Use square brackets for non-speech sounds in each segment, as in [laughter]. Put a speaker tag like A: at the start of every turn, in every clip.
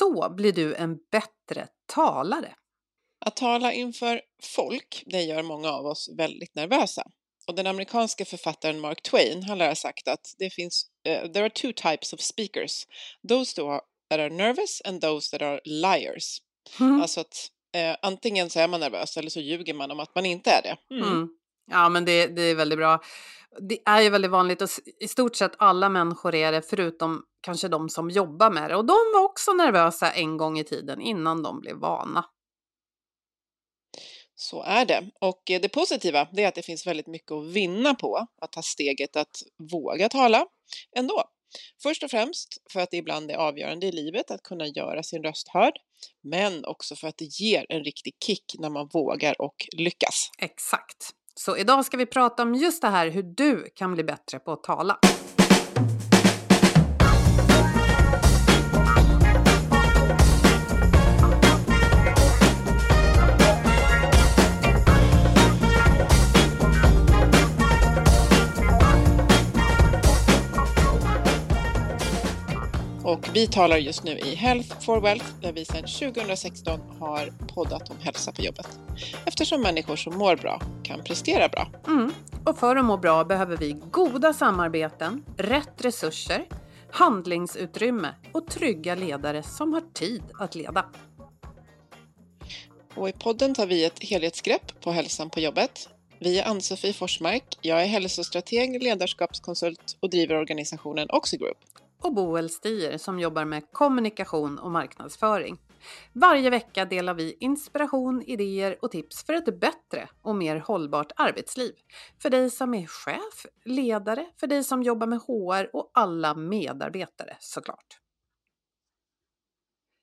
A: Så blir du en bättre talare.
B: Att tala inför folk, det gör många av oss väldigt nervösa. Och den amerikanske författaren Mark Twain han lär sagt att det finns, uh, there are two types of speakers. Those that are nervous and those that are liars. Mm. Alltså att uh, antingen så är man nervös eller så ljuger man om att man inte är det.
A: Mm. Mm. Ja, men det, det är väldigt bra. Det är ju väldigt vanligt och i stort sett alla människor är det förutom kanske de som jobbar med det. Och de var också nervösa en gång i tiden innan de blev vana.
B: Så är det. Och eh, det positiva är att det finns väldigt mycket att vinna på att ta steget att våga tala ändå. Först och främst för att det ibland är avgörande i livet att kunna göra sin röst hörd, men också för att det ger en riktig kick när man vågar och lyckas.
A: Exakt. Så idag ska vi prata om just det här hur du kan bli bättre på att tala.
B: Och vi talar just nu i Health for Wealth där vi sedan 2016 har poddat om hälsa på jobbet. Eftersom människor som mår bra kan prestera bra.
A: Mm. Och för att må bra behöver vi goda samarbeten, rätt resurser, handlingsutrymme och trygga ledare som har tid att leda.
B: Och I podden tar vi ett helhetsgrepp på hälsan på jobbet. Vi är Ann-Sofie Forsmark. Jag är hälsostrateg, ledarskapskonsult och driver organisationen Oxigroup
A: och Boel Stier som jobbar med kommunikation och marknadsföring. Varje vecka delar vi inspiration, idéer och tips för ett bättre och mer hållbart arbetsliv. För dig som är chef, ledare, för dig som jobbar med HR och alla medarbetare såklart.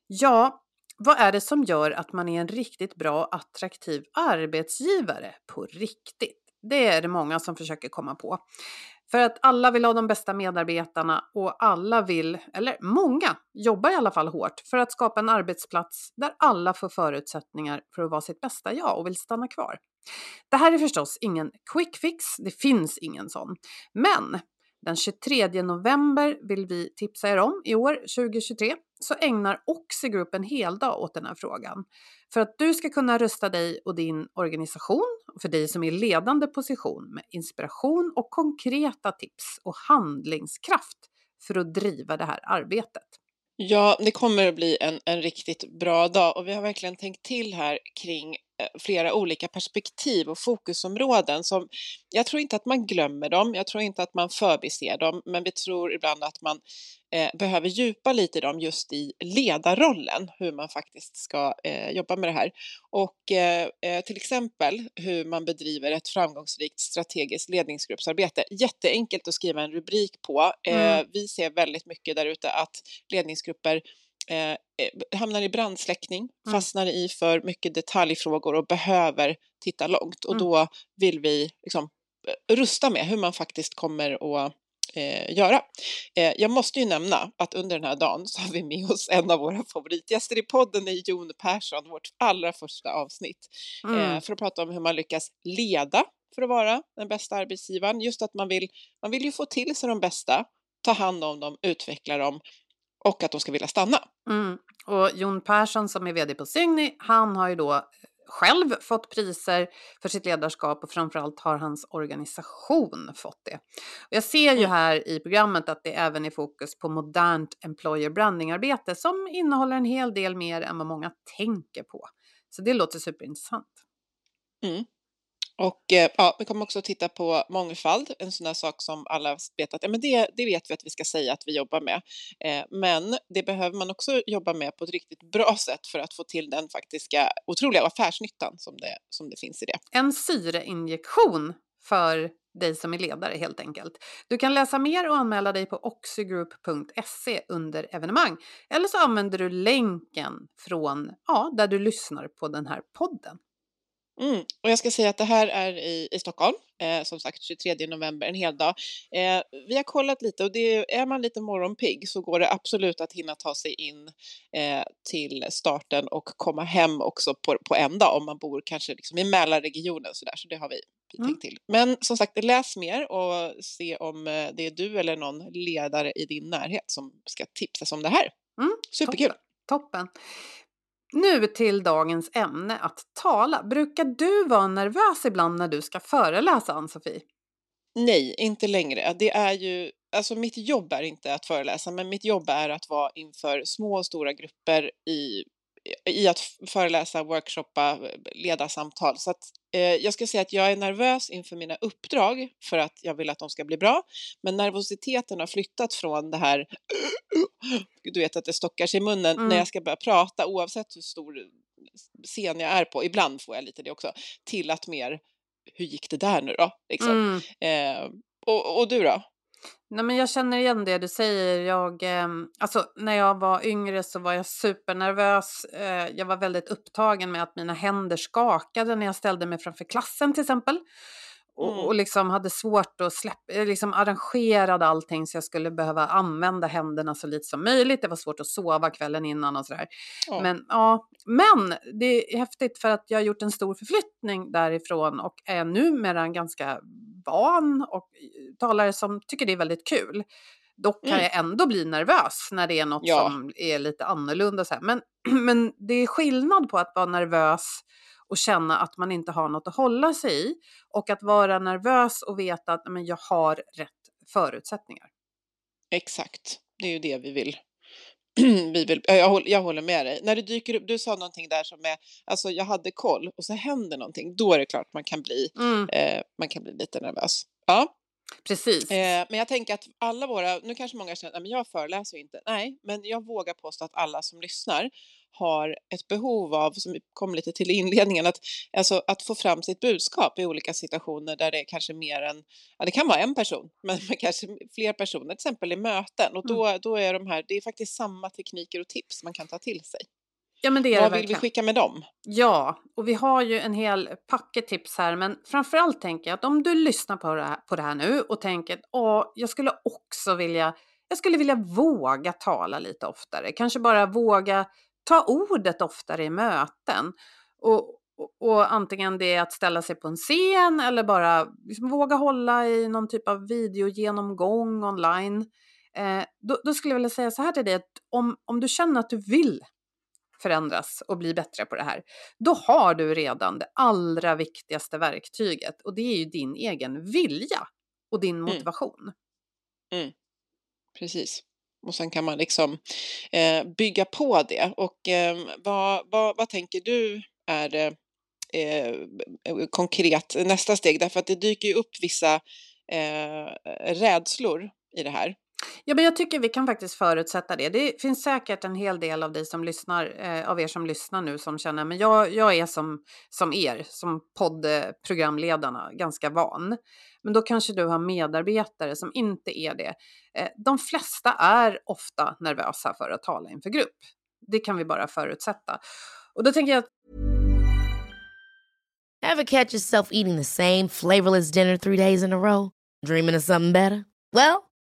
A: Ja, vad är det som gör att man är en riktigt bra attraktiv arbetsgivare på riktigt? Det är det många som försöker komma på. För att alla vill ha de bästa medarbetarna och alla vill, eller många, jobbar i alla fall hårt för att skapa en arbetsplats där alla får förutsättningar för att vara sitt bästa jag och vill stanna kvar. Det här är förstås ingen quick fix, det finns ingen sån. Men den 23 november vill vi tipsa er om i år, 2023, så ägnar Oxigroup en hel dag åt den här frågan. För att du ska kunna rusta dig och din organisation, för dig som är i ledande position, med inspiration och konkreta tips och handlingskraft för att driva det här arbetet.
B: Ja, det kommer att bli en, en riktigt bra dag och vi har verkligen tänkt till här kring flera olika perspektiv och fokusområden som jag tror inte att man glömmer dem, jag tror inte att man förbiser dem, men vi tror ibland att man eh, behöver djupa lite i dem just i ledarrollen, hur man faktiskt ska eh, jobba med det här. Och eh, eh till exempel hur man bedriver ett framgångsrikt strategiskt ledningsgruppsarbete. Jätteenkelt att skriva en rubrik på. Eh, mm. Vi ser väldigt mycket där ute att ledningsgrupper Eh, eh, hamnar i brandsläckning, mm. fastnar i för mycket detaljfrågor och behöver titta långt. Och mm. då vill vi liksom, eh, rusta med hur man faktiskt kommer att eh, göra. Eh, jag måste ju nämna att under den här dagen så har vi med oss en av våra favoritgäster i podden, är Jon Persson, vårt allra första avsnitt, mm. eh, för att prata om hur man lyckas leda för att vara den bästa arbetsgivaren. Just att man vill, man vill ju få till sig de bästa, ta hand om dem, utveckla dem och att de ska vilja stanna.
A: Mm. Och Jon Persson som är vd på Signy, han har ju då själv fått priser för sitt ledarskap och framförallt har hans organisation fått det. Och jag ser ju mm. här i programmet att det även är fokus på modernt employer branding-arbete som innehåller en hel del mer än vad många tänker på. Så det låter superintressant.
B: Mm. Och eh, ja, vi kommer också titta på mångfald, en sån där sak som alla vet att ja, men det, det vet vi att vi ska säga att vi jobbar med. Eh, men det behöver man också jobba med på ett riktigt bra sätt för att få till den faktiska otroliga affärsnyttan som det, som det finns i det.
A: En syreinjektion för dig som är ledare helt enkelt. Du kan läsa mer och anmäla dig på oxygroup.se under evenemang. Eller så använder du länken från ja, där du lyssnar på den här podden.
B: Mm. Och jag ska säga att det här är i, i Stockholm, eh, som sagt 23 november, en hel dag. Eh, vi har kollat lite och det, är man lite morgonpigg så går det absolut att hinna ta sig in eh, till starten och komma hem också på, på en dag om man bor kanske liksom i Mälarregionen så där, så det har vi, mm. Men som sagt, läs mer och se om eh, det är du eller någon ledare i din närhet som ska tipsas om det här. Mm. Superkul!
A: Toppen. Nu till dagens ämne, att tala. Brukar du vara nervös ibland när du ska föreläsa, Ann-Sofie?
B: Nej, inte längre. Det är ju, alltså mitt jobb är inte att föreläsa, men mitt jobb är att vara inför små och stora grupper i i att föreläsa, workshoppa, leda samtal. Så att, eh, jag ska säga att jag är nervös inför mina uppdrag för att jag vill att de ska bli bra. Men nervositeten har flyttat från det här, [sniffs] du vet att det stockar sig i munnen mm. när jag ska börja prata oavsett hur stor scen jag är på, ibland får jag lite det också, till att mer, hur gick det där nu då? Liksom. Mm. Eh, och, och du då?
A: Nej, men jag känner igen det du säger. Jag, eh, alltså, när jag var yngre så var jag supernervös. Eh, jag var väldigt upptagen med att mina händer skakade när jag ställde mig framför klassen till exempel. Och, mm. och liksom hade svårt att släppa, eh, liksom arrangerade allting så jag skulle behöva använda händerna så lite som möjligt. Det var svårt att sova kvällen innan och sådär. Ja. Men, ja, men det är häftigt för att jag har gjort en stor förflyttning därifrån och är numera en ganska van och talare som tycker det är väldigt kul. Dock kan mm. jag ändå bli nervös när det är något ja. som är lite annorlunda. Så här. Men, [clears throat] men det är skillnad på att vara nervös och känna att man inte har något att hålla sig i och att vara nervös och veta att men, jag har rätt förutsättningar.
B: Exakt, det är ju det vi vill. [clears throat] vi vill jag, håller, jag håller med dig. När det dyker upp, du sa någonting där som är, alltså jag hade koll och så händer någonting, då är det klart man kan bli, mm. eh, man kan bli lite nervös. Ja.
A: Precis.
B: Eh, men jag tänker att alla våra, nu kanske många känner att jag föreläser inte. Nej, men jag vågar påstå att alla som lyssnar har ett behov av, som vi kom lite till i inledningen, att, alltså, att få fram sitt budskap i olika situationer där det är kanske mer än, ja det kan vara en person, [laughs] men, men kanske fler personer, till exempel i möten. Och då, mm. då är de här, det är faktiskt samma tekniker och tips man kan ta till sig.
A: Ja, men det är
B: Vad
A: det
B: vill vi skicka med dem?
A: Ja, och vi har ju en hel packe tips här, men framförallt tänker jag att om du lyssnar på det här, på det här nu och tänker att jag skulle också vilja, jag skulle vilja våga tala lite oftare, kanske bara våga ta ordet oftare i möten. Och, och, och antingen det är att ställa sig på en scen eller bara liksom våga hålla i någon typ av videogenomgång online. Eh, då, då, skulle jag vilja säga så här till dig att om, om du känner att du vill förändras och bli bättre på det här, då har du redan det allra viktigaste verktyget och det är ju din egen vilja och din mm. motivation.
B: Mm. Mm. Precis. Och sen kan man liksom eh, bygga på det. Och eh, vad, vad, vad tänker du är eh, eh, konkret nästa steg? Därför att det dyker ju upp vissa eh, rädslor i det här.
A: Ja, men jag tycker vi kan faktiskt förutsätta det. Det finns säkert en hel del av dig som lyssnar, eh, av er som lyssnar nu som känner, men jag, jag är som, som er, som poddprogramledarna, ganska van. Men då kanske du har medarbetare som inte är det. Eh, de flesta är ofta nervösa för att tala inför grupp. Det kan vi bara förutsätta. Och då tänker jag att
C: Have catch yourself eating the same flavorless dinner three days in a row? Dreaming of something better? Well,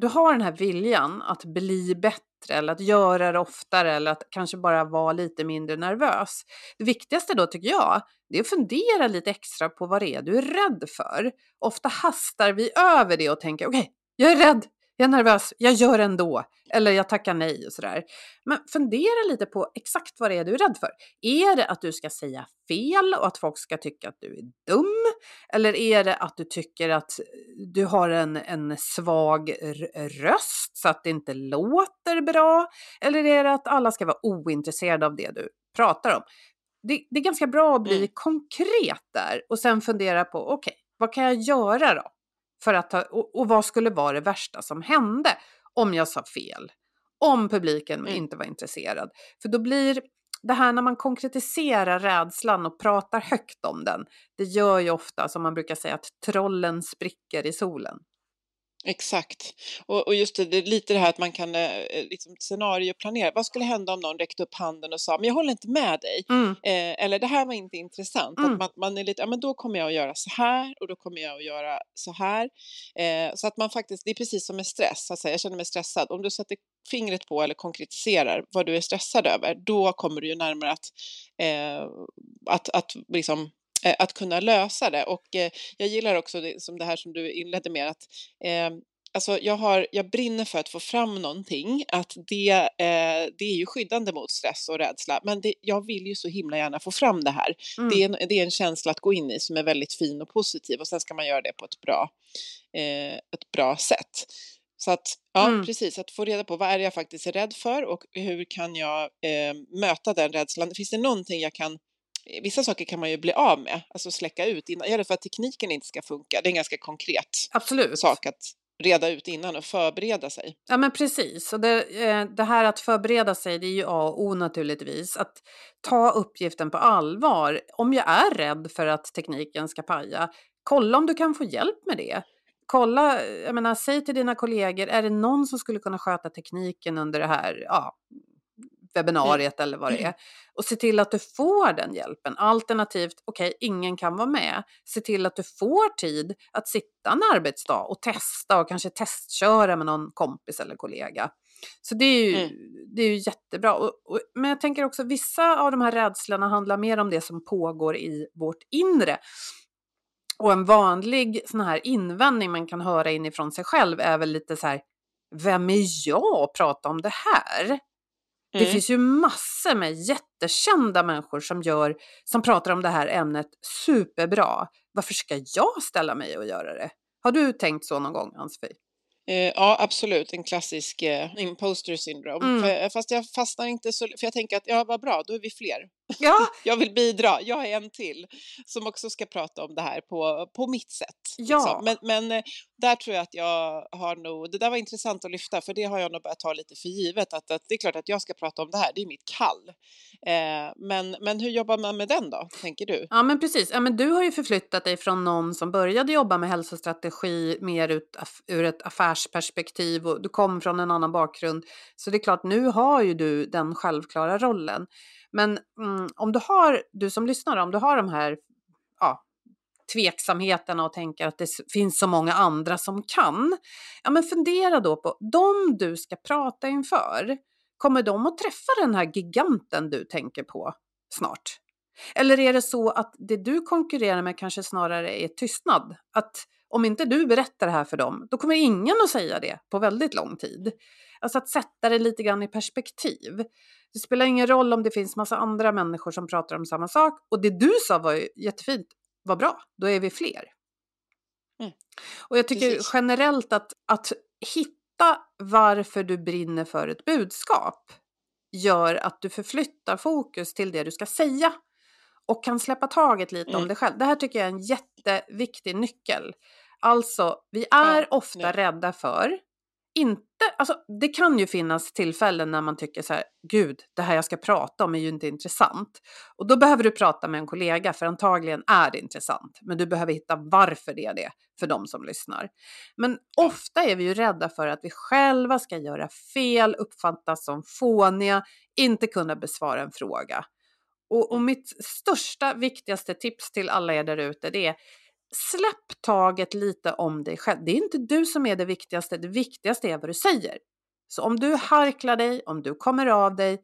A: du har den här viljan att bli bättre eller att göra det oftare eller att kanske bara vara lite mindre nervös. Det viktigaste då tycker jag, det är att fundera lite extra på vad det är du är rädd för. Ofta hastar vi över det och tänker okej, okay, jag är rädd, jag är nervös, jag gör ändå. Eller jag tackar nej och sådär. Men fundera lite på exakt vad det är du är rädd för. Är det att du ska säga fel och att folk ska tycka att du är dum? Eller är det att du tycker att du har en, en svag röst så att det inte låter bra? Eller är det att alla ska vara ointresserade av det du pratar om? Det, det är ganska bra att bli mm. konkret där och sen fundera på okej, okay, vad kan jag göra då? För att ta, och, och, vad skulle vara det värsta som hände om jag sa fel? Om publiken mm. inte var intresserad. För då blir det här när man konkretiserar rädslan och pratar högt om den, det gör ju ofta som man brukar säga att trollen spricker i solen.
B: Exakt. Och, och just det, det, lite det här att man kan eh, eh, liksom scenarioplanera. Vad skulle hända om någon räckte upp handen och sa, men jag håller inte med dig. Mm. Eh, eller det här var inte intressant. Mm. Att man, man, är lite, ja men då kommer jag att göra så här och då kommer jag att göra så här. Eh, så att man faktiskt, det är precis som med stress, alltså jag känner mig stressad. Om du sätter fingret på eller konkretiserar vad du är stressad över, då kommer du ju närmare att, eh, att, att liksom att kunna lösa det. Och eh, jag gillar också det, som det här som du inledde med att eh, Alltså jag, har, jag brinner för att få fram någonting, att det, eh, det är ju skyddande mot stress och rädsla, men det, jag vill ju så himla gärna få fram det här. Mm. Det, är en, det är en känsla att gå in i som är väldigt fin och positiv och sen ska man göra det på ett bra, eh, ett bra sätt. Så att, ja mm. precis, att få reda på vad är det jag faktiskt är rädd för och hur kan jag eh, möta den rädslan. Finns det någonting jag kan vissa saker kan man ju bli av med, alltså släcka ut innan, är det för att tekniken inte ska funka? Det är en ganska konkret
A: Absolut.
B: sak att reda ut innan och förbereda sig.
A: Ja men precis, och det, eh, det här att förbereda sig det är ju A och O naturligtvis. Att ta uppgiften på allvar. Om jag är rädd för att tekniken ska paja, kolla om du kan få hjälp med det. Kolla, jag menar, säg till dina kollegor, är det någon som skulle kunna sköta tekniken under det här, ja, webbinariet mm. eller vad det är. Och se till att du får den hjälpen. Alternativt, okej, okay, ingen kan vara med. Se till att du får tid att sitta en arbetsdag och testa och kanske testköra med någon kompis eller kollega. Så det är ju, mm. det är ju jättebra. Och, och, men jag tänker också vissa av de här rädslorna handlar mer om det som pågår i vårt inre. Och en vanlig sån här invändning man kan höra inifrån sig själv är väl lite så här, vem är jag att prata om det här? Det mm. finns ju massor med jättekända människor som, gör, som pratar om det här ämnet superbra. Varför ska jag ställa mig och göra det? Har du tänkt så någon gång, Ann-Sofie?
B: Eh, ja, absolut. En klassisk eh, imposter syndrom. Mm. För, fast jag fastnar inte så... För jag tänker att, ja, vad bra, då är vi fler.
A: Ja. [laughs]
B: jag vill bidra. Jag är en till som också ska prata om det här på, på mitt sätt.
A: Ja.
B: Liksom. Men, men eh, där tror jag att jag har nog... Det där var intressant att lyfta, för det har jag nog börjat ta lite för givet. Att, att det är klart att jag ska prata om det här, det är mitt kall. Eh, men, men hur jobbar man med den då, tänker du?
A: Ja, men precis. Ja, men du har ju förflyttat dig från någon som började jobba med hälsostrategi mer ut, ur ett affärsperspektiv och du kom från en annan bakgrund. Så det är klart, nu har ju du den självklara rollen. Men mm, om du har, du som lyssnar, om du har de här ja, tveksamheterna och tänker att det finns så många andra som kan. Ja, men fundera då på de du ska prata inför. Kommer de att träffa den här giganten du tänker på snart? Eller är det så att det du konkurrerar med kanske snarare är tystnad? Att om inte du berättar det här för dem, då kommer ingen att säga det på väldigt lång tid. Alltså att sätta det lite grann i perspektiv. Det spelar ingen roll om det finns massa andra människor som pratar om samma sak. Och det du sa var ju jättefint, vad bra, då är vi fler. Mm. Och jag tycker Precis. generellt att, att hitta varför du brinner för ett budskap gör att du förflyttar fokus till det du ska säga och kan släppa taget lite mm. om dig själv. Det här tycker jag är en jätteviktig nyckel. Alltså, vi är ja, ofta nej. rädda för inte, alltså det kan ju finnas tillfällen när man tycker så här, gud, det här jag ska prata om är ju inte intressant. Och då behöver du prata med en kollega, för antagligen är det intressant. Men du behöver hitta varför det är det för de som lyssnar. Men ofta är vi ju rädda för att vi själva ska göra fel, uppfattas som fåniga, inte kunna besvara en fråga. Och, och mitt största, viktigaste tips till alla er där ute, det är släpp taget lite om dig själv. Det är inte du som är det viktigaste, det viktigaste är vad du säger. Så om du harklar dig, om du kommer av dig,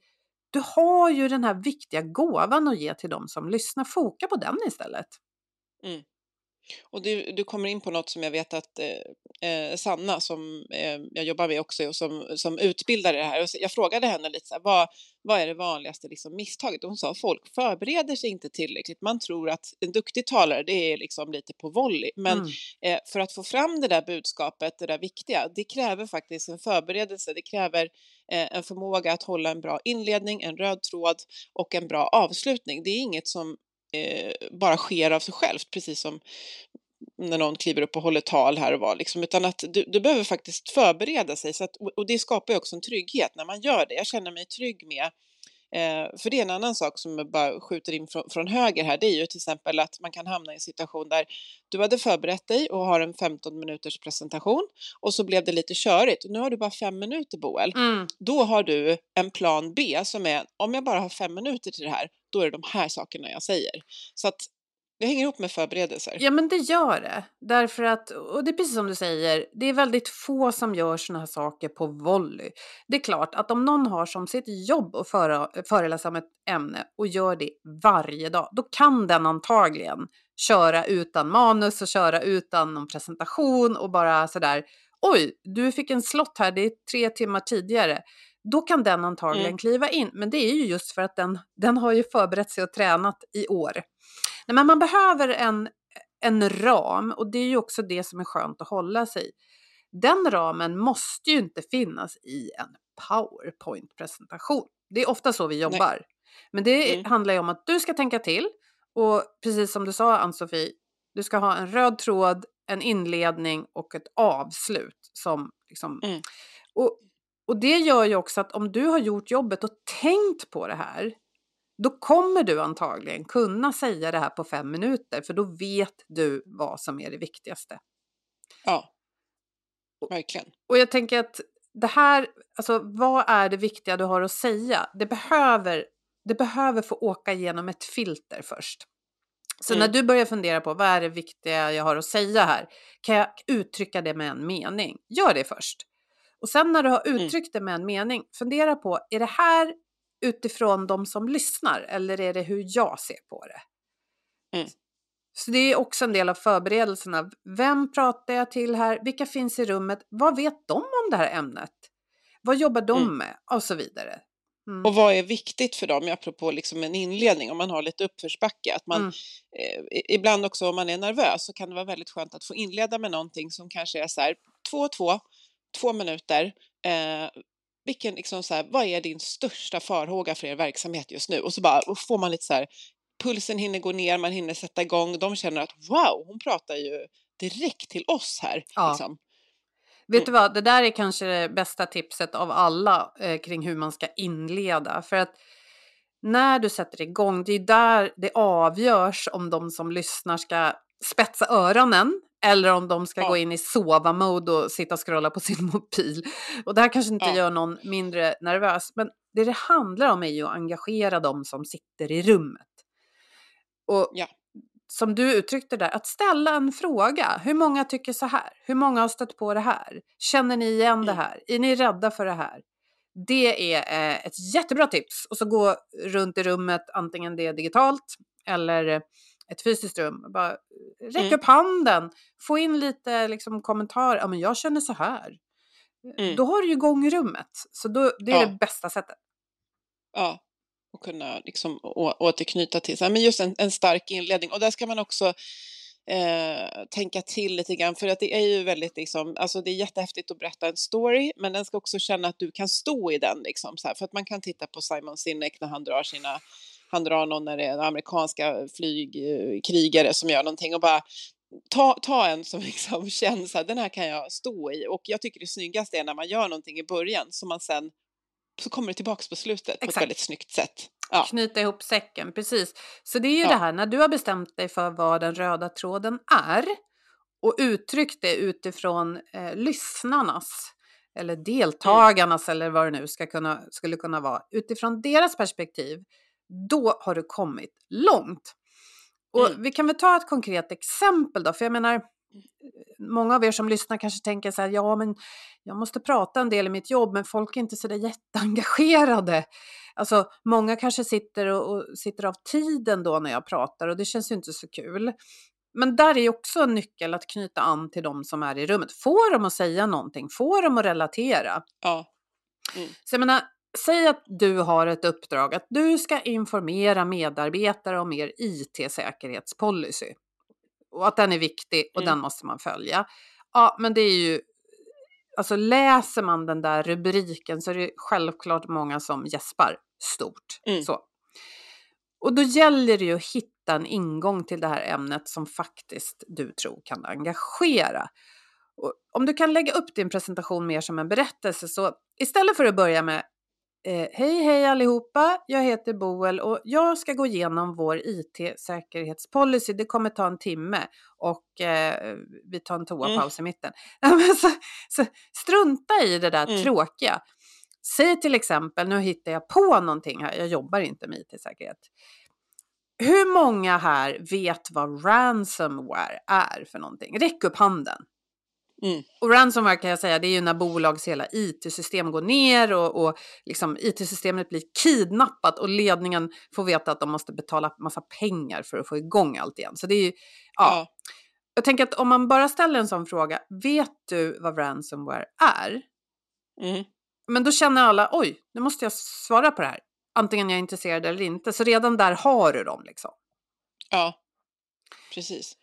A: du har ju den här viktiga gåvan att ge till dem som lyssnar. Foka på den istället.
B: Mm. Och du, du kommer in på något som jag vet att eh, eh, Sanna, som eh, jag jobbar med också, och som, som utbildar det här, och jag frågade henne lite så här, vad, vad är det vanligaste liksom, misstaget? Och hon sa folk förbereder sig inte tillräckligt. Man tror att en duktig talare, det är liksom lite på volley. Men mm. eh, för att få fram det där budskapet, det där viktiga, det kräver faktiskt en förberedelse. Det kräver eh, en förmåga att hålla en bra inledning, en röd tråd och en bra avslutning. Det är inget som eh, bara sker av sig självt, precis som när någon kliver upp och håller tal här och var, liksom, utan att du, du behöver faktiskt förbereda sig. Så att, och det skapar ju också en trygghet när man gör det. Jag känner mig trygg med Eh, för det är en annan sak som jag bara skjuter in från, från, höger här, det är ju till exempel att man kan hamna i en situation där du hade förberett dig och har en 15 minuters presentation och så blev det lite körigt. Nu har du bara fem minuter Boel. Mm. Då har du en plan B som är, om jag bara har fem minuter till det här, då är det de här sakerna jag säger. Så att det hänger ihop med förberedelser.
A: Ja, men det gör det. Därför att, och det är precis som du säger, det är väldigt få som gör sådana här saker på volley. Det är klart att om någon har som sitt jobb att föra, föreläsa om ett ämne och gör det varje dag, då kan den antagligen köra utan manus och köra utan någon presentation och bara sådär, oj, du fick en slott här, det är tre timmar tidigare då kan den antagligen mm. kliva in. Men det är ju just för att den, den har ju förberett sig och tränat i år. Nej, men man behöver en, en ram och det är ju också det som är skönt att hålla sig i. Den ramen måste ju inte finnas i en PowerPoint-presentation. Det är ofta så vi jobbar. Nej. Men det mm. handlar ju om att du ska tänka till och precis som du sa Ann-Sofie, du ska ha en röd tråd, en inledning och ett avslut som liksom, mm. och och det gör ju också att om du har gjort jobbet och tänkt på det här, då kommer du antagligen kunna säga det här på fem minuter, för då vet du vad som är det viktigaste.
B: Ja, verkligen.
A: Och jag tänker att det här, alltså vad är det viktiga du har att säga? Det behöver, det behöver få åka igenom ett filter först. Så mm. när du börjar fundera på vad är det viktiga jag har att säga här, kan jag uttrycka det med en mening? Gör det först. Och sen när du har mm. uttryckt det med en mening, fundera på, är det här utifrån de som lyssnar eller är det hur jag ser på det? Mm. Så det är också en del av förberedelserna. Vem pratar jag till här? Vilka finns i rummet? Vad vet de om det här ämnet? Vad jobbar de mm. med? Och så vidare.
B: Mm. Och vad är viktigt för dem, apropå liksom en inledning, om man har lite uppförsbacke, att man mm. eh, ibland också om man är nervös så kan det vara väldigt skönt att få inleda med någonting som kanske är så här, två och två, två minuter. Eh, vilken, liksom så här, vad är din största farhåga för er verksamhet just nu? Och så bara och får man lite så här, pulsen hinner gå ner, man hinner sätta igång. De känner att wow, hon pratar ju direkt till oss här. Ja. Liksom.
A: Vet du mm. vad, det där är kanske det bästa tipset av alla eh, kring hur man ska inleda. För att när du sätter igång, det är där det avgörs om de som lyssnar ska spetsa öronen eller om de ska ja. gå in i sova-mode och sitta och scrolla på [laughs] sin mobil. Och det här kanske inte ja. gör någon mindre nervös, men det det handlar om är ju att engagera de som sitter i rummet. Och ja. som du uttryckte där, att ställa en fråga. Hur många tycker så här? Hur många har stött på det här? Känner ni igen mm. det här? Är ni rädda för det här? Det är eh, ett jättebra tips. Och så gå runt i rummet, antingen det är digitalt eller ett fysiskt rum. Bara räck mm. upp handen, få in lite liksom, kommentarer. Ja, men jag känner så här. Mm. Då har du ju igång rummet. Så då, det är ja. det bästa sättet.
B: Ja, och kunna liksom återknyta till. Så här, men just en, en stark inledning. Och där ska man också eh, tänka till lite grann. För att det är ju väldigt, liksom, alltså det är jättehäftigt att berätta en story, men den ska också känna att du kan stå i den. Liksom, så här, för att man kan titta på Simon Sinek när han drar sina han drar någon när det är amerikanska flygkrigare som gör någonting och bara ta, ta en som [laughs] liksom känns att den här kan jag stå i och jag tycker det snyggaste är när man gör någonting i början som man sen så kommer det tillbaks på slutet Exakt. på ett väldigt snyggt sätt.
A: Ja. Knyta ihop säcken, precis. Så det är ju ja. det här när du har bestämt dig för vad den röda tråden är och uttryckt det utifrån eh, lyssnarnas eller deltagarnas mm. eller vad det nu ska kunna, skulle kunna vara, utifrån deras perspektiv då har du kommit långt. Och
B: Mm.
A: vi kan väl ta ett konkret exempel då, för jag menar, många av er som lyssnar kanske tänker så här, ja men jag måste prata en del i mitt jobb, men folk är inte så där jätteengagerade. Alltså, många kanske sitter och, och sitter av tiden då när jag pratar och det känns ju inte så kul. Men där är ju också en nyckel att knyta an till de som är i rummet. Få dem att säga någonting, få dem att relatera.
B: Ja.
A: Så jag menar, säg att du har ett uppdrag att du ska informera medarbetare om er IT-säkerhetspolicy. Och att den är viktig och
B: Mm.
A: den måste man följa. Ja, men det är ju, alltså läser man den där rubriken så är det självklart många som gäspar stort.
B: Mm.
A: Så. Och då gäller det ju att hitta en ingång till det här ämnet som faktiskt du tror kan engagera. Och om du kan lägga upp din presentation mer som en berättelse så istället för att börja med eh, Hej hej allihopa, jag heter Boel och jag ska gå igenom vår IT-säkerhetspolicy. Det kommer ta en timme och eh, vi tar en toapaus i mitten. [laughs] Så, så strunta i det där
B: Mm.
A: tråkiga. Säg till exempel, nu hittar jag på någonting här, jag jobbar inte med IT-säkerhet. Hur många här vet vad ransomware är för någonting? Räck upp handen.
B: Mm.
A: Och ransomware kan jag säga, det är ju när bolags hela IT-system går ner och, och liksom IT-systemet blir kidnappat och ledningen får veta att de måste betala massa pengar för att få igång allt igen. Så det är ju, ja.
B: Ja.
A: Jag tänker att om man bara ställer en sån fråga, vet du vad ransomware är?
B: Mm.
A: Men då känner alla, oj, nu måste jag svara på det här. Antingen jag är intresserad eller inte. Så redan där har du dem liksom.
B: ja. Precis.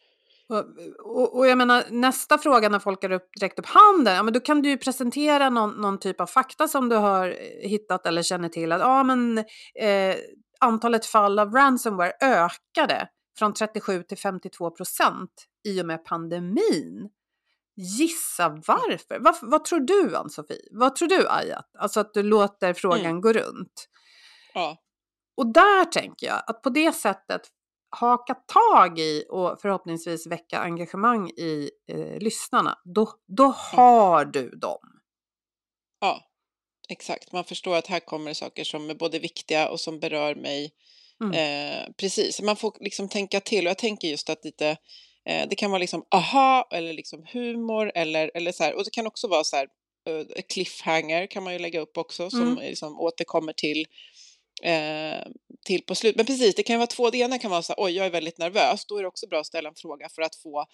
A: Och, och, och jag menar, nästa fråga när folk har upp, räckt upp handen, ja, men då kan du ju presentera någon, någon typ av fakta som du har eh, hittat eller känner till. Att ja, men, eh, antalet fall av ransomware ökade från 37 till 52 procent i och med pandemin. Gissa varför? Vad, vad tror du, Ann-Sofie? Vad tror du, Ayat? Alltså att du låter frågan
B: Mm.
A: gå runt.
B: Ja.
A: Och där tänker jag att på det sättet haka tag i och förhoppningsvis väcka engagemang i eh, lyssnarna, då, då har du dem.
B: Ja, exakt. Man förstår att här kommer saker som är både viktiga och som berör mig.
A: Mm.
B: Eh, precis, man får liksom tänka till och jag tänker just att lite eh, det kan vara liksom aha eller liksom humor eller, eller så här och det kan också vara så här eh, cliffhanger kan man ju lägga upp också som
A: Mm.
B: liksom återkommer till eh, till på slut. Men precis, det kan vara två. Det ena kan vara så här, oj, jag är väldigt nervös. Då är det också bra att ställa en fråga för att få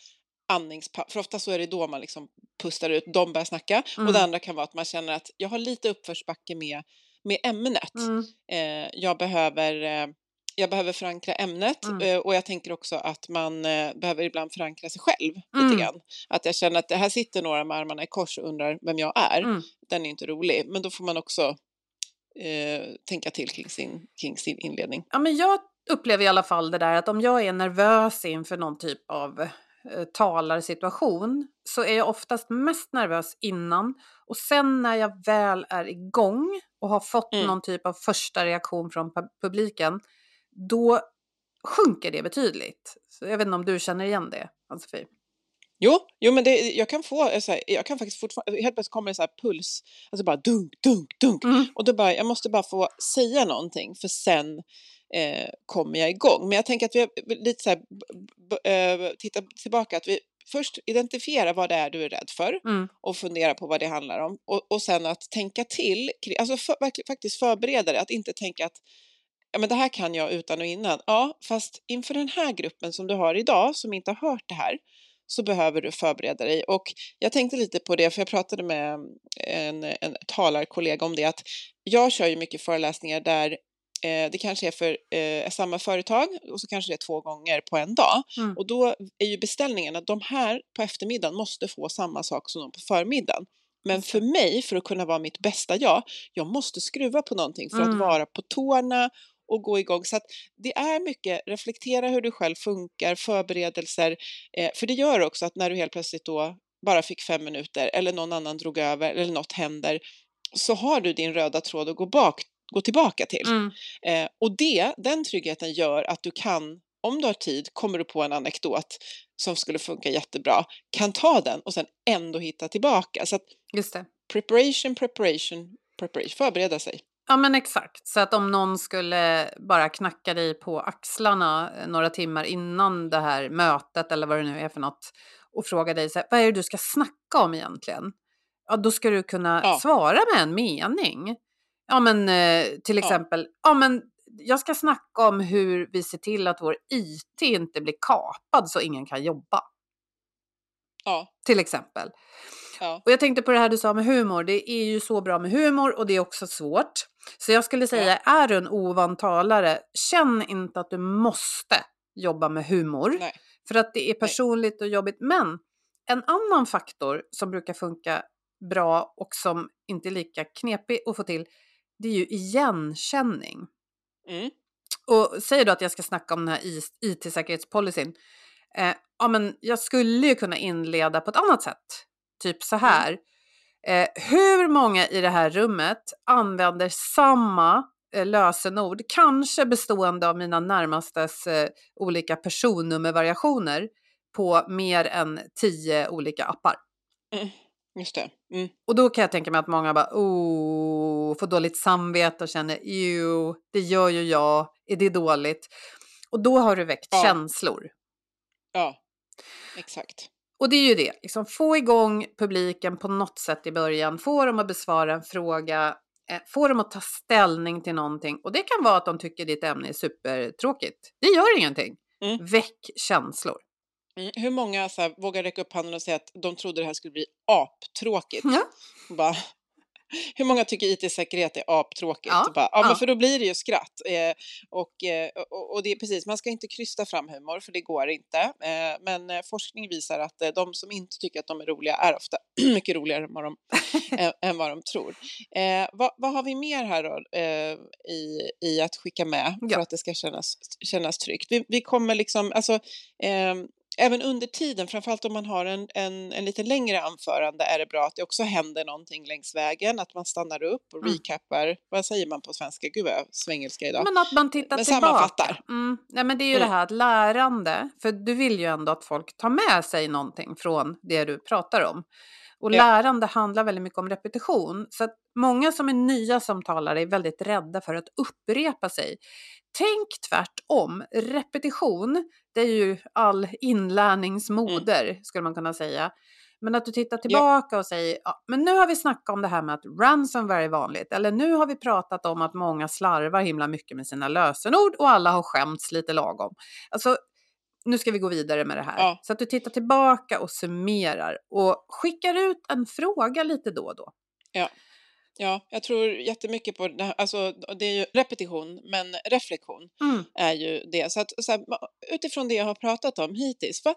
B: andningspaus. För ofta så är det då man liksom pustar ut, de börjar snacka.
A: Mm.
B: Och det andra kan vara att man känner att jag har lite uppförsbacke med, med ämnet.
A: Mm.
B: Eh, jag, behöver, eh, jag behöver förankra ämnet
A: Mm.
B: eh, och jag tänker också att man eh, behöver ibland förankra sig själv
A: Mm.
B: lite grann. Att jag känner att det här sitter några med armarna i kors och undrar vem jag är.
A: Mm.
B: Den är inte rolig, men då får man också eh, tänka till kring sin, kring sin inledning.
A: Ja, men jag upplever i alla fall det där att om jag är nervös inför någon typ av eh, talarsituation så är jag oftast mest nervös innan och sen när jag väl är igång och har fått
B: Mm.
A: någon typ av första reaktion från pu- publiken, då sjunker det betydligt. Så jag vet inte om du känner igen det, Ann-Sofie?
B: Jo, jo men det, jag kan få, eh, så här, jag kan faktiskt fortfarande, helt plötsligt kommer det så här puls, alltså bara dunk, dunk, dunk.
A: Mm.
B: Och då bara, jag måste bara få säga någonting för sen eh, kommer jag igång. Men jag tänker att vi har lite så här, eh, titta tillbaka, att vi först identifierar vad det är du är rädd för
A: Mm.
B: och fundera på vad det handlar om. Och, och sen att tänka till, alltså för, faktiskt förbereda dig, att inte tänka att ja, men det här kan jag utan och innan. Ja, fast inför den här gruppen som du har idag, som inte har hört det här, så behöver du förbereda dig. Och jag tänkte lite på det, för jag pratade med en, en talarkollega om det, att jag kör ju mycket föreläsningar där eh, det kanske är för eh, samma företag och så kanske det är två gånger på en dag.
A: Mm.
B: Och då är ju beställningen att de här på eftermiddagen måste få samma sak som de på förmiddagen. Men för mig, för att kunna vara mitt bästa jag, jag måste skruva på någonting för
A: Mm.
B: att vara på tårna och gå igång. Så att det är mycket, reflektera hur du själv funkar, förberedelser. Eh, för det gör också att när du helt plötsligt då bara fick fem minuter eller någon annan drog över eller något händer så har du din röda tråd att gå, bak, gå tillbaka till.
A: Mm.
B: Eh, och det, den tryggheten gör att du kan, om du har tid, kommer du på en anekdot som skulle funka jättebra, kan ta den och sen ändå hitta tillbaka. Så att
A: Just det.
B: preparation, preparation, preparation, förbereda sig.
A: Ja men exakt, så att om någon skulle bara knacka dig på axlarna eh, några timmar innan det här mötet eller vad det nu är för något och fråga dig så här, vad är det du ska snacka om egentligen? Ja, då ska du kunna
B: Ja.
A: svara med en mening. Ja men eh, till
B: Ja.
A: exempel, ja men jag ska snacka om hur vi ser till att vår IT inte blir kapad så ingen kan jobba.
B: Ja,
A: Till exempel.
B: Ja,
A: Och jag tänkte på det här du sa med humor. Det är ju så bra med humor och det är också svårt. Så jag skulle säga, är du en ovan talare, känn inte att du måste jobba med humor.
B: nej.
A: För att det är personligt och jobbigt. Men en annan faktor som brukar funka bra och som inte är lika knepig att få till, det är ju igenkänning.
B: Mm.
A: Och säger du att jag ska snacka om den här IT-säkerhetspolicyn, eh, ja men jag skulle ju kunna inleda på ett annat sätt. Typ så här. Eh, hur många i det här rummet använder samma eh, lösenord, kanske bestående av mina närmastes eh, olika personnummervariationer på mer än tio olika appar?
B: Mm. Just det. Mm.
A: Och då kan jag tänka mig att många bara oh, får dåligt samvete och känner jo, det gör ju jag, är det dåligt? Och då har du väckt
B: Ja.
A: känslor.
B: Ja, exakt.
A: Och det är ju det, liksom få igång publiken på något sätt i början, få dem att besvara en fråga, eh, få dem att ta ställning till någonting. Och det kan vara att de tycker ditt ämne är supertråkigt. Det gör ingenting.
B: Mm.
A: Väck känslor.
B: Mm. Hur många så här, vågar räcka upp handen och säga att de trodde det här skulle bli aptråkigt?
A: Ja.
B: Bara, [laughs] hur många tycker IT-säkerhet är aptråkigt?
A: Ja,
B: Bara, ja,
A: ja.
B: Men för då blir det ju skratt. Eh, och, eh, och, och det är precis, man ska inte krysta fram humor, för det går inte. Eh, men eh, forskning visar att eh, de som inte tycker att de är roliga är ofta [clears throat] mycket roligare än vad de, [laughs] än, vad de tror. Vad, vad har vi mer här då, i, i att skicka med för
A: Ja.
B: att det ska kännas, kännas tryggt? Vi, vi kommer liksom, alltså, ehm, även under tiden, framförallt om man har en, en, en lite längre anförande, är det bra att det också händer någonting längs vägen, att man stannar upp och
A: Mm.
B: recappar, vad säger man på svenska? Gud vad svengelska idag.
A: Men att man tittar
B: Men
A: tillbaka.
B: sammanfattar.
A: Mm. Nej, men det är ju
B: Mm.
A: det här att lärande, för du vill ju ändå att folk tar med sig någonting från det du pratar om. Och
B: Ja.
A: lärande handlar väldigt mycket om repetition. Så att många som är nya som talare är väldigt rädda för att upprepa sig. Tänk tvärtom. Repetition, det är ju all inlärningsmoder, skulle man kunna säga. Men att du tittar tillbaka och säger, ja, men nu har vi snackat om det här med att ransomware är vanligt. Eller nu har vi pratat om att många slarvar himla mycket med sina lösenord och alla har skämts lite lagom. Alltså, nu ska vi gå vidare med det här.
B: Ja.
A: Så att du tittar tillbaka och summerar och skickar ut en fråga lite då och då.
B: Ja, jag tror jättemycket på det här, alltså det är ju repetition, men reflektion
A: Mm.
B: är ju det. Så att så här, utifrån det jag har pratat om hittills, vad,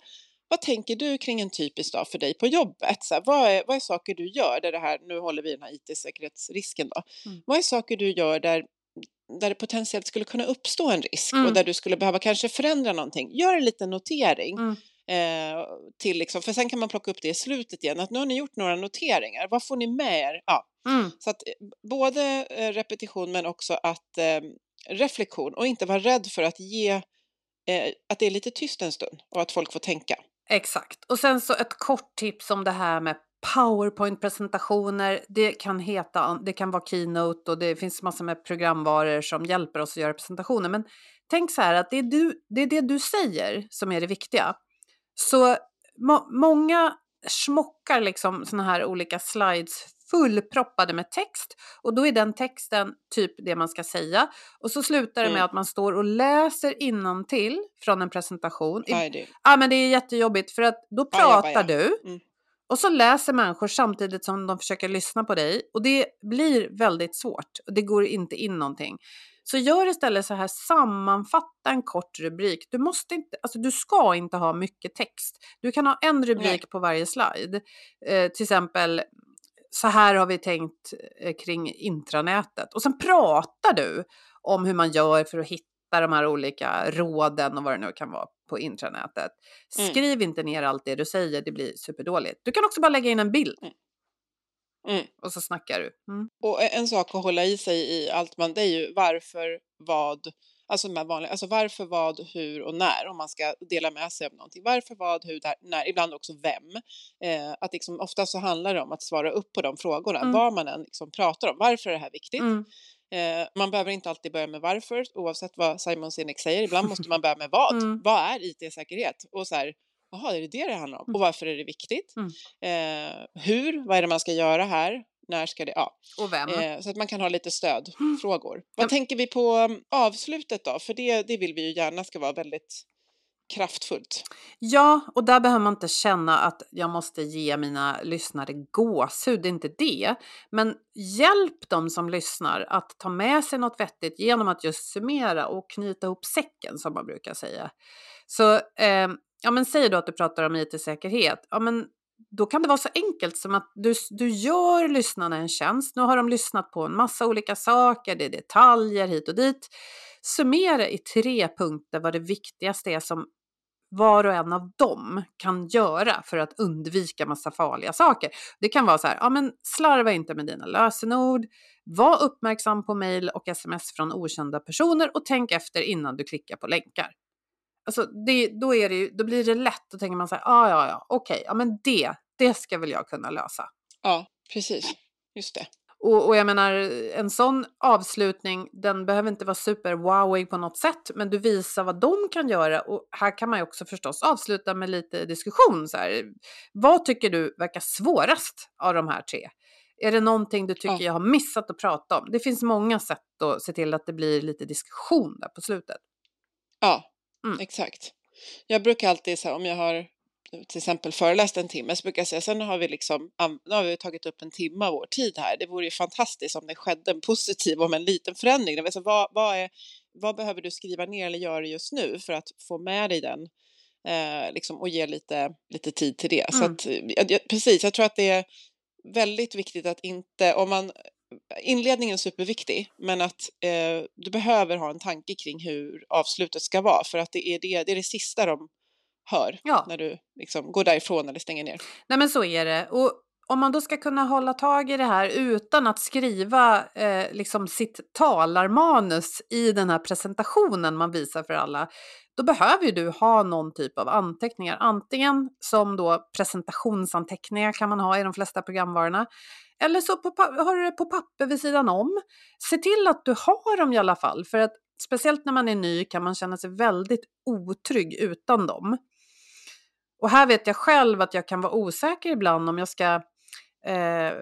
B: vad tänker du kring en typisk dag för dig på jobbet? Så här, vad, är, vad är saker du gör där det här, nu håller vi den här IT-säkerhetsrisken då.
A: Mm.
B: Vad är saker du gör där, där det potentiellt skulle kunna uppstå en risk
A: Mm.
B: och där du skulle behöva kanske förändra någonting? Gör en liten notering.
A: Mm.
B: Eh, till liksom, för sen kan man plocka upp det i slutet igen, att nu har ni gjort några noteringar, vad får ni med er? Ja,
A: Mm.
B: så att eh, både eh, repetition men också att eh, reflektion och inte vara rädd för att ge eh, att det är lite tyst en stund och att folk får tänka.
A: Exakt. Och sen så ett kort tips om det här med PowerPoint-presentationer. Det kan heta, det kan vara Keynote och det finns massor med programvaror som hjälper oss att göra presentationer. Men tänk så här att det är, du, det är det du säger som är det viktiga. Så må, många smockar liksom såna här olika slides fullproppade med text och då är den texten typ det man ska säga och så slutar det med
B: Mm.
A: att man står och läser innantill från en presentation. Ja, men det är jättejobbigt för att då
B: Ja, ja,
A: pratar
B: ja.
A: du
B: Mm.
A: Och så läser människor samtidigt som de försöker lyssna på dig och det blir väldigt svårt och det går inte in någonting. Så gör istället så här, sammanfatta en kort rubrik. Du, måste inte, alltså du ska inte ha mycket text. Du kan ha en rubrik
B: Nej.
A: på varje slide. Eh, till exempel, så här har vi tänkt eh, kring intranätet. Och sen pratar du om hur man gör för att hitta de här olika råden och vad det nu kan vara på intranätet.
B: Mm.
A: Skriv inte ner allt det du säger, det blir superdåligt. Du kan också bara lägga in en bild
B: Mm.
A: och så snackar du. Mm.
B: Och en sak att hålla i sig i allt man, det är ju varför, vad, alltså de här vanliga, alltså varför, vad, hur och när om man ska dela med sig av någonting. Varför, vad, hur, där, när, ibland också vem. Eh, att liksom, ofta så handlar det om att svara upp på de frågorna,
A: Mm.
B: vad man än liksom pratar om. Varför är det här viktigt?
A: Mm.
B: Eh, man behöver inte alltid börja med varför, oavsett vad Simon Sinek säger. Ibland måste man börja med vad.
A: Mm.
B: Vad är IT-säkerhet? Och så här, jaha, är det det det handlar om?
A: Mm.
B: Och varför är det viktigt?
A: Mm.
B: Eh, hur? Vad är det man ska göra här? När ska det? Ja.
A: Och vem?
B: Eh, så att man kan ha lite stödfrågor.
A: Mm. [gasps]
B: Vad tänker vi på um, avslutet då? För det, det vill vi ju gärna ska vara väldigt kraftfullt.
A: Ja, och där behöver man inte känna att jag måste ge mina lyssnare gåshud, det är inte det. Men hjälp dem som lyssnar att ta med sig något vettigt genom att just summera och knyta ihop säcken som man brukar säga. Så eh, ja, men säg då att du pratar om IT-säkerhet. Ja, men då kan det vara så enkelt som att du, du gör lyssnarna en tjänst. Nu har de lyssnat på en massa olika saker, det är detaljer hit och dit. Summera i tre punkter vad det viktigaste är som var och en av dem kan göra för att undvika massa farliga saker. Det kan vara så här, ja men slarva inte med dina lösenord, var uppmärksam på mejl och sms från okända personer och tänk efter innan du klickar på länkar. Alltså det, då, är det ju, då blir det lätt, då tänker man så här, ja ja ja, okej, ja men det, det ska väl jag kunna lösa.
B: Ja, precis. Just det.
A: Och, och jag menar, en sån avslutning, den behöver inte vara super wowig på något sätt, men du visar vad de kan göra. Och här kan man ju också förstås avsluta med lite diskussion. Så här. Vad tycker du verkar svårast av de här tre? Är det någonting du tycker
B: Ja.
A: jag har missat att prata om? Det finns många sätt att se till att det blir lite diskussion där på slutet.
B: Ja,
A: Mm.
B: exakt. Jag brukar alltid säga om jag har till exempel föreläst en timme så brukar jag säga sen har vi liksom nu har vi tagit upp en timme av vår tid här. Det vore ju fantastiskt om det skedde en positiv om en liten förändring. Det vill säga, vad, vad, är, vad behöver du skriva ner eller göra just nu för att få med dig den eh, liksom, och ge lite, lite tid till det. Så
A: Mm.
B: att, eh, jag, jag, precis, jag tror att det är väldigt viktigt att inte, om man Inledningen är superviktig, men att eh, du behöver ha en tanke kring hur avslutet ska vara, för att det är det, det, är det sista de hör
A: Ja.
B: när du liksom går därifrån eller stänger ner.
A: Nej men så är det. Och om man då ska kunna hålla tag i det här utan att skriva eh, liksom sitt talarmanus i den här presentationen man visar för alla, då behöver ju du ha någon typ av anteckningar. Antingen som då presentationsanteckningar kan man ha i de flesta programvarorna. Eller så på, har du det på papper vid sidan om. Se till att du har dem i alla fall. För att speciellt när man är ny kan man känna sig väldigt otrygg utan dem. Och här vet jag själv att jag kan vara osäker ibland om jag ska eh,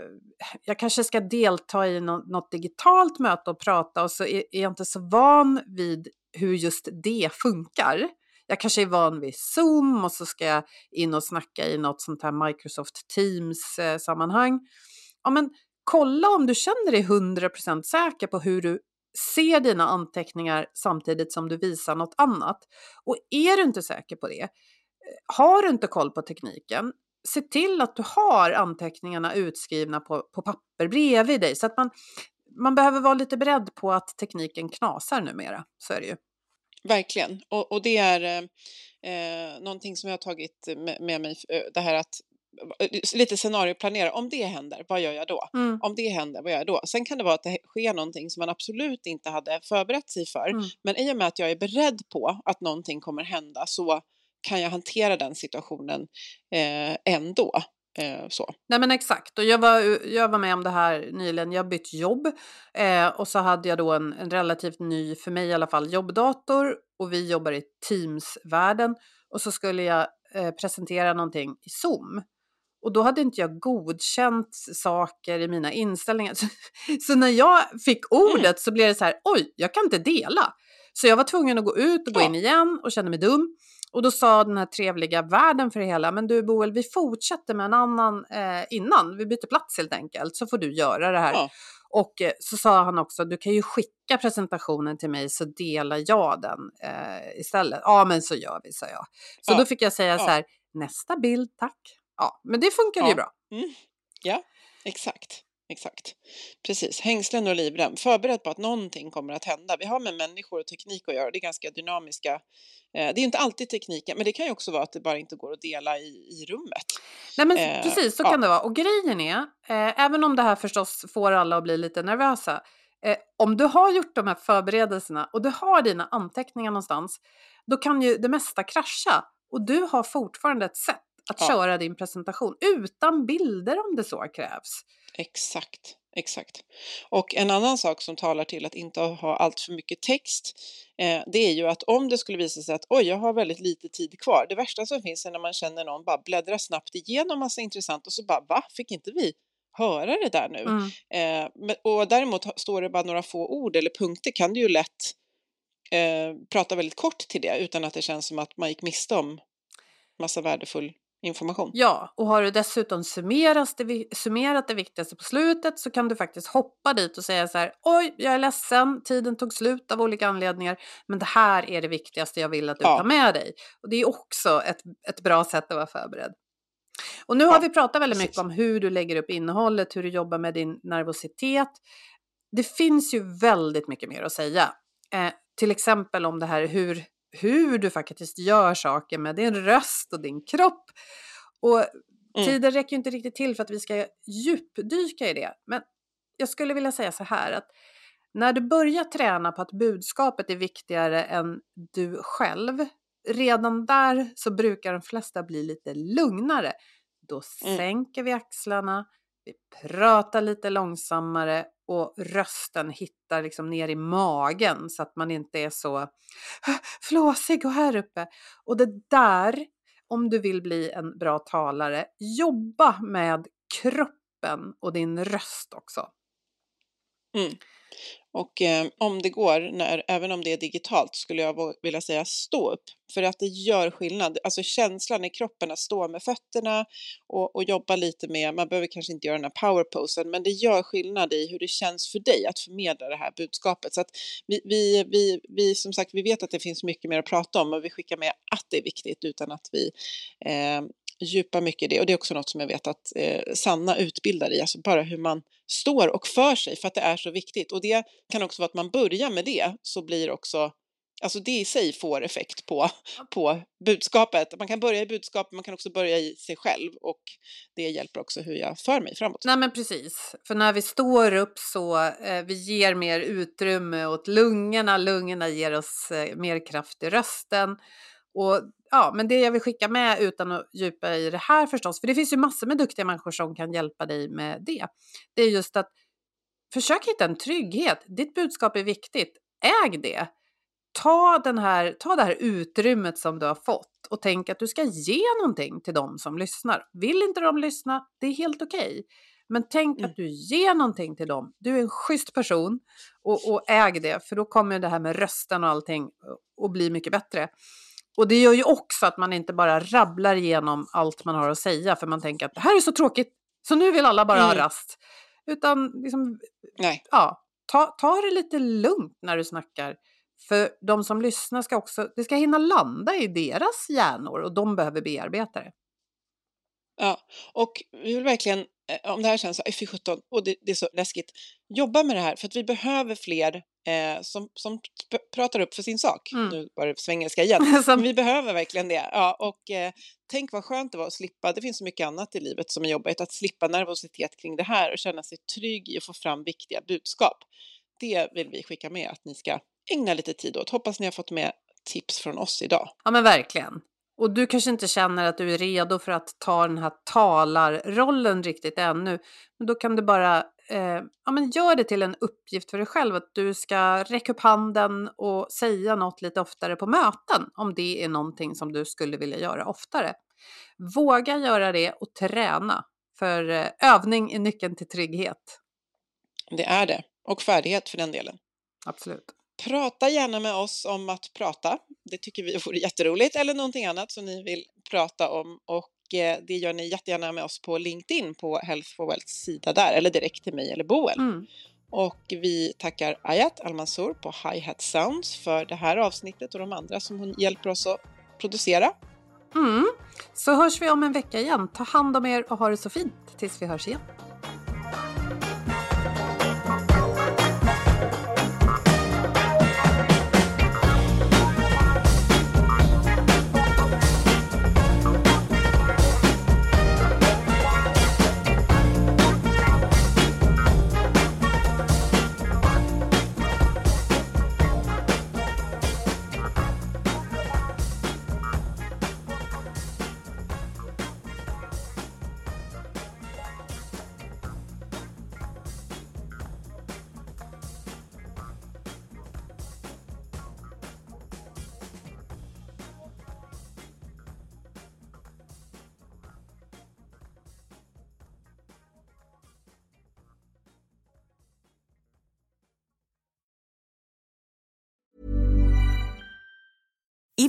A: jag kanske ska delta i nå- något digitalt möte och prata och så är, är jag inte så van vid hur just det funkar. Jag kanske är van vid Zoom och så ska jag in och snacka i något sånt här Microsoft Teams-sammanhang. Eh, ja, men kolla om du känner dig 100% säker på hur du ser dina anteckningar samtidigt som du visar något annat. Och är du inte säker på det, har du inte koll på tekniken, se till att du har anteckningarna utskrivna på, på papper bredvid dig. Så att man, man behöver vara lite beredd på att tekniken knasar numera. Så är det ju.
B: Verkligen, och, och det är eh, någonting som jag har tagit med, med mig, eh, det här att eh, lite scenarioplanera, om det händer, vad gör jag då?
A: Mm.
B: Om det händer, vad gör jag då? Sen kan det vara att det sker någonting som man absolut inte hade förberett sig för.
A: Mm.
B: Men i och med att jag är beredd på att någonting kommer hända så kan jag hantera den situationen eh, ändå. Eh, så.
A: Nej men exakt, och jag var, jag var med om det här nyligen. Jag har bytt jobb eh, och så hade jag då en, en relativt ny, för mig i alla fall, jobbdator och vi jobbar i Teams-världen och så skulle jag eh, presentera någonting i Zoom. Och då hade inte jag godkänt saker i mina inställningar. [laughs] Så, så när jag fick ordet så blev det så här, oj, jag kan inte dela. Så jag var tvungen att gå ut och gå
B: Ja.
A: in igen och kände mig dum. Och då sa den här trevliga värden för det hela, men du Boel, vi fortsätter med en annan eh, innan. Vi byter plats helt enkelt, så får du göra det här.
B: Ja.
A: Och eh, så sa han också, du kan ju skicka presentationen till mig så delar jag den eh, istället. Ja, men så gör vi, sa jag. Så
B: Ja.
A: då fick jag säga
B: Ja.
A: så här, nästa bild tack. Ja, men det funkade ju bra.
B: Mm. Ja, exakt. Exakt. Precis. Hängslen och livrem. Förberedd på att någonting kommer att hända. Vi har med människor och teknik att göra. Det är ganska dynamiska. Eh, det är inte alltid tekniken, men det kan ju också vara att det bara inte går att dela i, i rummet.
A: Nej men
B: Eh,
A: precis, så
B: ja.
A: kan det vara. Och grejen är, eh, även om det här förstås får alla att bli lite nervösa, eh, om du har gjort de här förberedelserna och du har dina anteckningar någonstans, då kan ju det mesta krascha. Och du har fortfarande ett sätt att
B: Ja.
A: köra din presentation utan bilder om det så krävs.
B: Exakt. Exakt. Och en annan sak som talar till att inte ha allt för mycket text, eh, det är ju att om det skulle visa sig att oj, jag har väldigt lite tid kvar. Det värsta som finns är när man känner någon bara bläddra snabbt igenom massa intressant och så bara va, fick inte vi höra det där nu?
A: Mm.
B: Eh, men, och däremot står det bara några få ord eller punkter kan du ju lätt eh, prata väldigt kort till det utan att det känns som att man gick miste om massa värdefull information.
A: Ja, och har du dessutom summerat det, summerat det viktigaste på slutet så kan du faktiskt hoppa dit och säga så här, oj, jag är ledsen, tiden tog slut av olika anledningar, men det här är det viktigaste jag vill att du
B: Ja.
A: tar med dig. Och det är också ett, ett bra sätt att vara förberedd. Och nu har
B: Ja,
A: vi pratat väldigt mycket om hur du lägger upp innehållet, hur du jobbar med din nervositet. Det finns ju väldigt mycket mer att säga. Eh, till exempel om det här hur, hur du faktiskt gör saker med din röst och din kropp. Och
B: Mm.
A: tiden räcker ju inte riktigt till för att vi ska djupdyka i det. Men jag skulle vilja säga så här att när du börjar träna på att budskapet är viktigare än du själv, redan där så brukar de flesta bli lite lugnare. Då
B: Mm.
A: sänker vi axlarna, vi pratar lite långsammare och rösten hittar liksom ner i magen så att man inte är så flåsig och här uppe. Och det där, om du vill bli en bra talare, jobba med kroppen och din röst också.
B: Mm. Och eh, om det går, när, även om det är digitalt, skulle jag vilja säga stå upp. För att det gör skillnad. Alltså känslan i kroppen att stå med fötterna och, och jobba lite med, man behöver kanske inte göra den här powerposen, men det gör skillnad i hur det känns för dig att förmedla det här budskapet. Så att vi, vi, vi, vi, som sagt, vi vet att det finns mycket mer att prata om och vi skickar med att det är viktigt utan att vi eh, djupa mycket i det. Och det är också något som jag vet att eh, Sanna utbildar i, alltså bara hur man står och för sig, för att det är så viktigt. Och det kan också vara att man börjar med det, så blir också, alltså det i sig får effekt på, på budskapet. Man kan börja i budskapet, man kan också börja i sig själv och det hjälper också hur jag för mig framåt.
A: Nej men precis, för när vi står upp så eh, vi ger mer utrymme åt lungorna, lungorna ger oss eh, mer kraft i rösten. Och ja, men det jag vill skicka med utan att djupa i det här förstås, för det finns ju massor med duktiga människor som kan hjälpa dig med det. Det är just att försök hitta en trygghet. Ditt budskap är viktigt. Äg det. Ta, den här, ta det här utrymmet som du har fått och tänk att du ska ge någonting till dem som lyssnar. Vill inte de lyssna, det är helt okej. Men tänk
B: Mm.
A: att du ger någonting till dem. Du är en schysst person och, och äg det, för då kommer det här med rösten och allting att bli mycket bättre. Och det gör ju också att man inte bara rabblar igenom allt man har att säga, för man tänker att det här är så tråkigt, så nu vill alla bara ha
B: Mm.
A: rast. Utan liksom,
B: Nej,
A: ja, ta, ta det lite lugnt när du snackar. För de som lyssnar ska också, det ska hinna landa i deras hjärnor och de behöver bearbeta det.
B: Ja, och vi vill verkligen, om det här känns så, "Aj, fy sjutton, och det, det är så läskigt, jobba med det här för att vi behöver fler eh, som, som pr- pratar upp för sin sak.
A: Mm.
B: Nu var det svengelska igen. [laughs] Men vi behöver verkligen det. Ja, och eh, tänk vad skönt det var att slippa, det finns så mycket annat i livet som är jobbigt, att slippa nervositet kring det här och känna sig trygg i att få fram viktiga budskap. Det vill vi skicka med att ni ska ägna lite tid åt. Hoppas ni har fått med tips från oss idag.
A: ja men verkligen. Och du kanske inte känner att du är redo för att ta den här talarrollen riktigt ännu. Men då kan du bara eh, ja, men gör det till en uppgift för dig själv att du ska räcka upp handen och säga något lite oftare på möten om det är någonting som du skulle vilja göra oftare. Våga göra det och träna. För eh, övning är nyckeln till trygghet.
B: Det är det. Och färdighet för den delen.
A: Absolut.
B: Prata gärna med oss om att prata. Det tycker vi [laughs] vore jätteroligt. Eller någonting annat som ni vill prata om. Och eh, det gör ni jättegärna med oss på LinkedIn på Health for Wealths sida där. Eller direkt till mig eller Boel.
A: Mm.
B: Och vi tackar Ayat Almansor på Hi Hat Sounds för det här avsnittet och de andra som hon hjälper oss att producera.
A: Mm. Så hörs vi om en vecka igen. Ta hand om er och ha det så fint tills vi hörs igen.